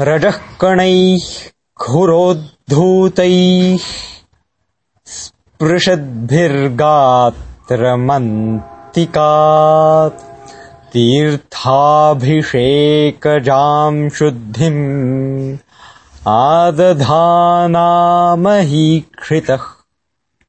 रजःकणैः खुरोद्धूतैः स्पृशद्भिर्गात्रमन्तिकात् तीर्थाभिषेकजाम् शुद्धिम् आदधानामहीक्षितः।